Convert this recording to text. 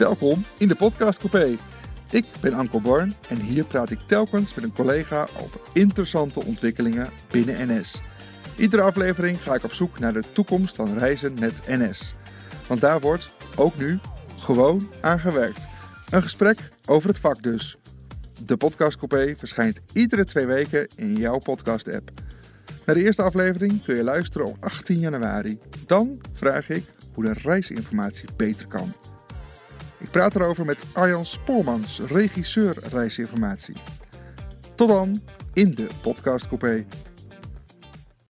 Welkom in de Podcast Coupé. Ik ben Anko Born en hier praat ik telkens met een collega over interessante ontwikkelingen binnen NS. Iedere aflevering ga ik op zoek naar de toekomst van reizen met NS. Want daar wordt, ook nu, gewoon aan gewerkt. Een gesprek over het vak dus. De Podcast Coupé verschijnt iedere twee weken in jouw podcast-app. Naar de eerste aflevering kun je luisteren op 18 januari. Dan vraag ik hoe de reisinformatie beter kan. Ik praat erover met Arjan Spoormans, regisseur reisinformatie. Tot dan in de Podcast Coupé.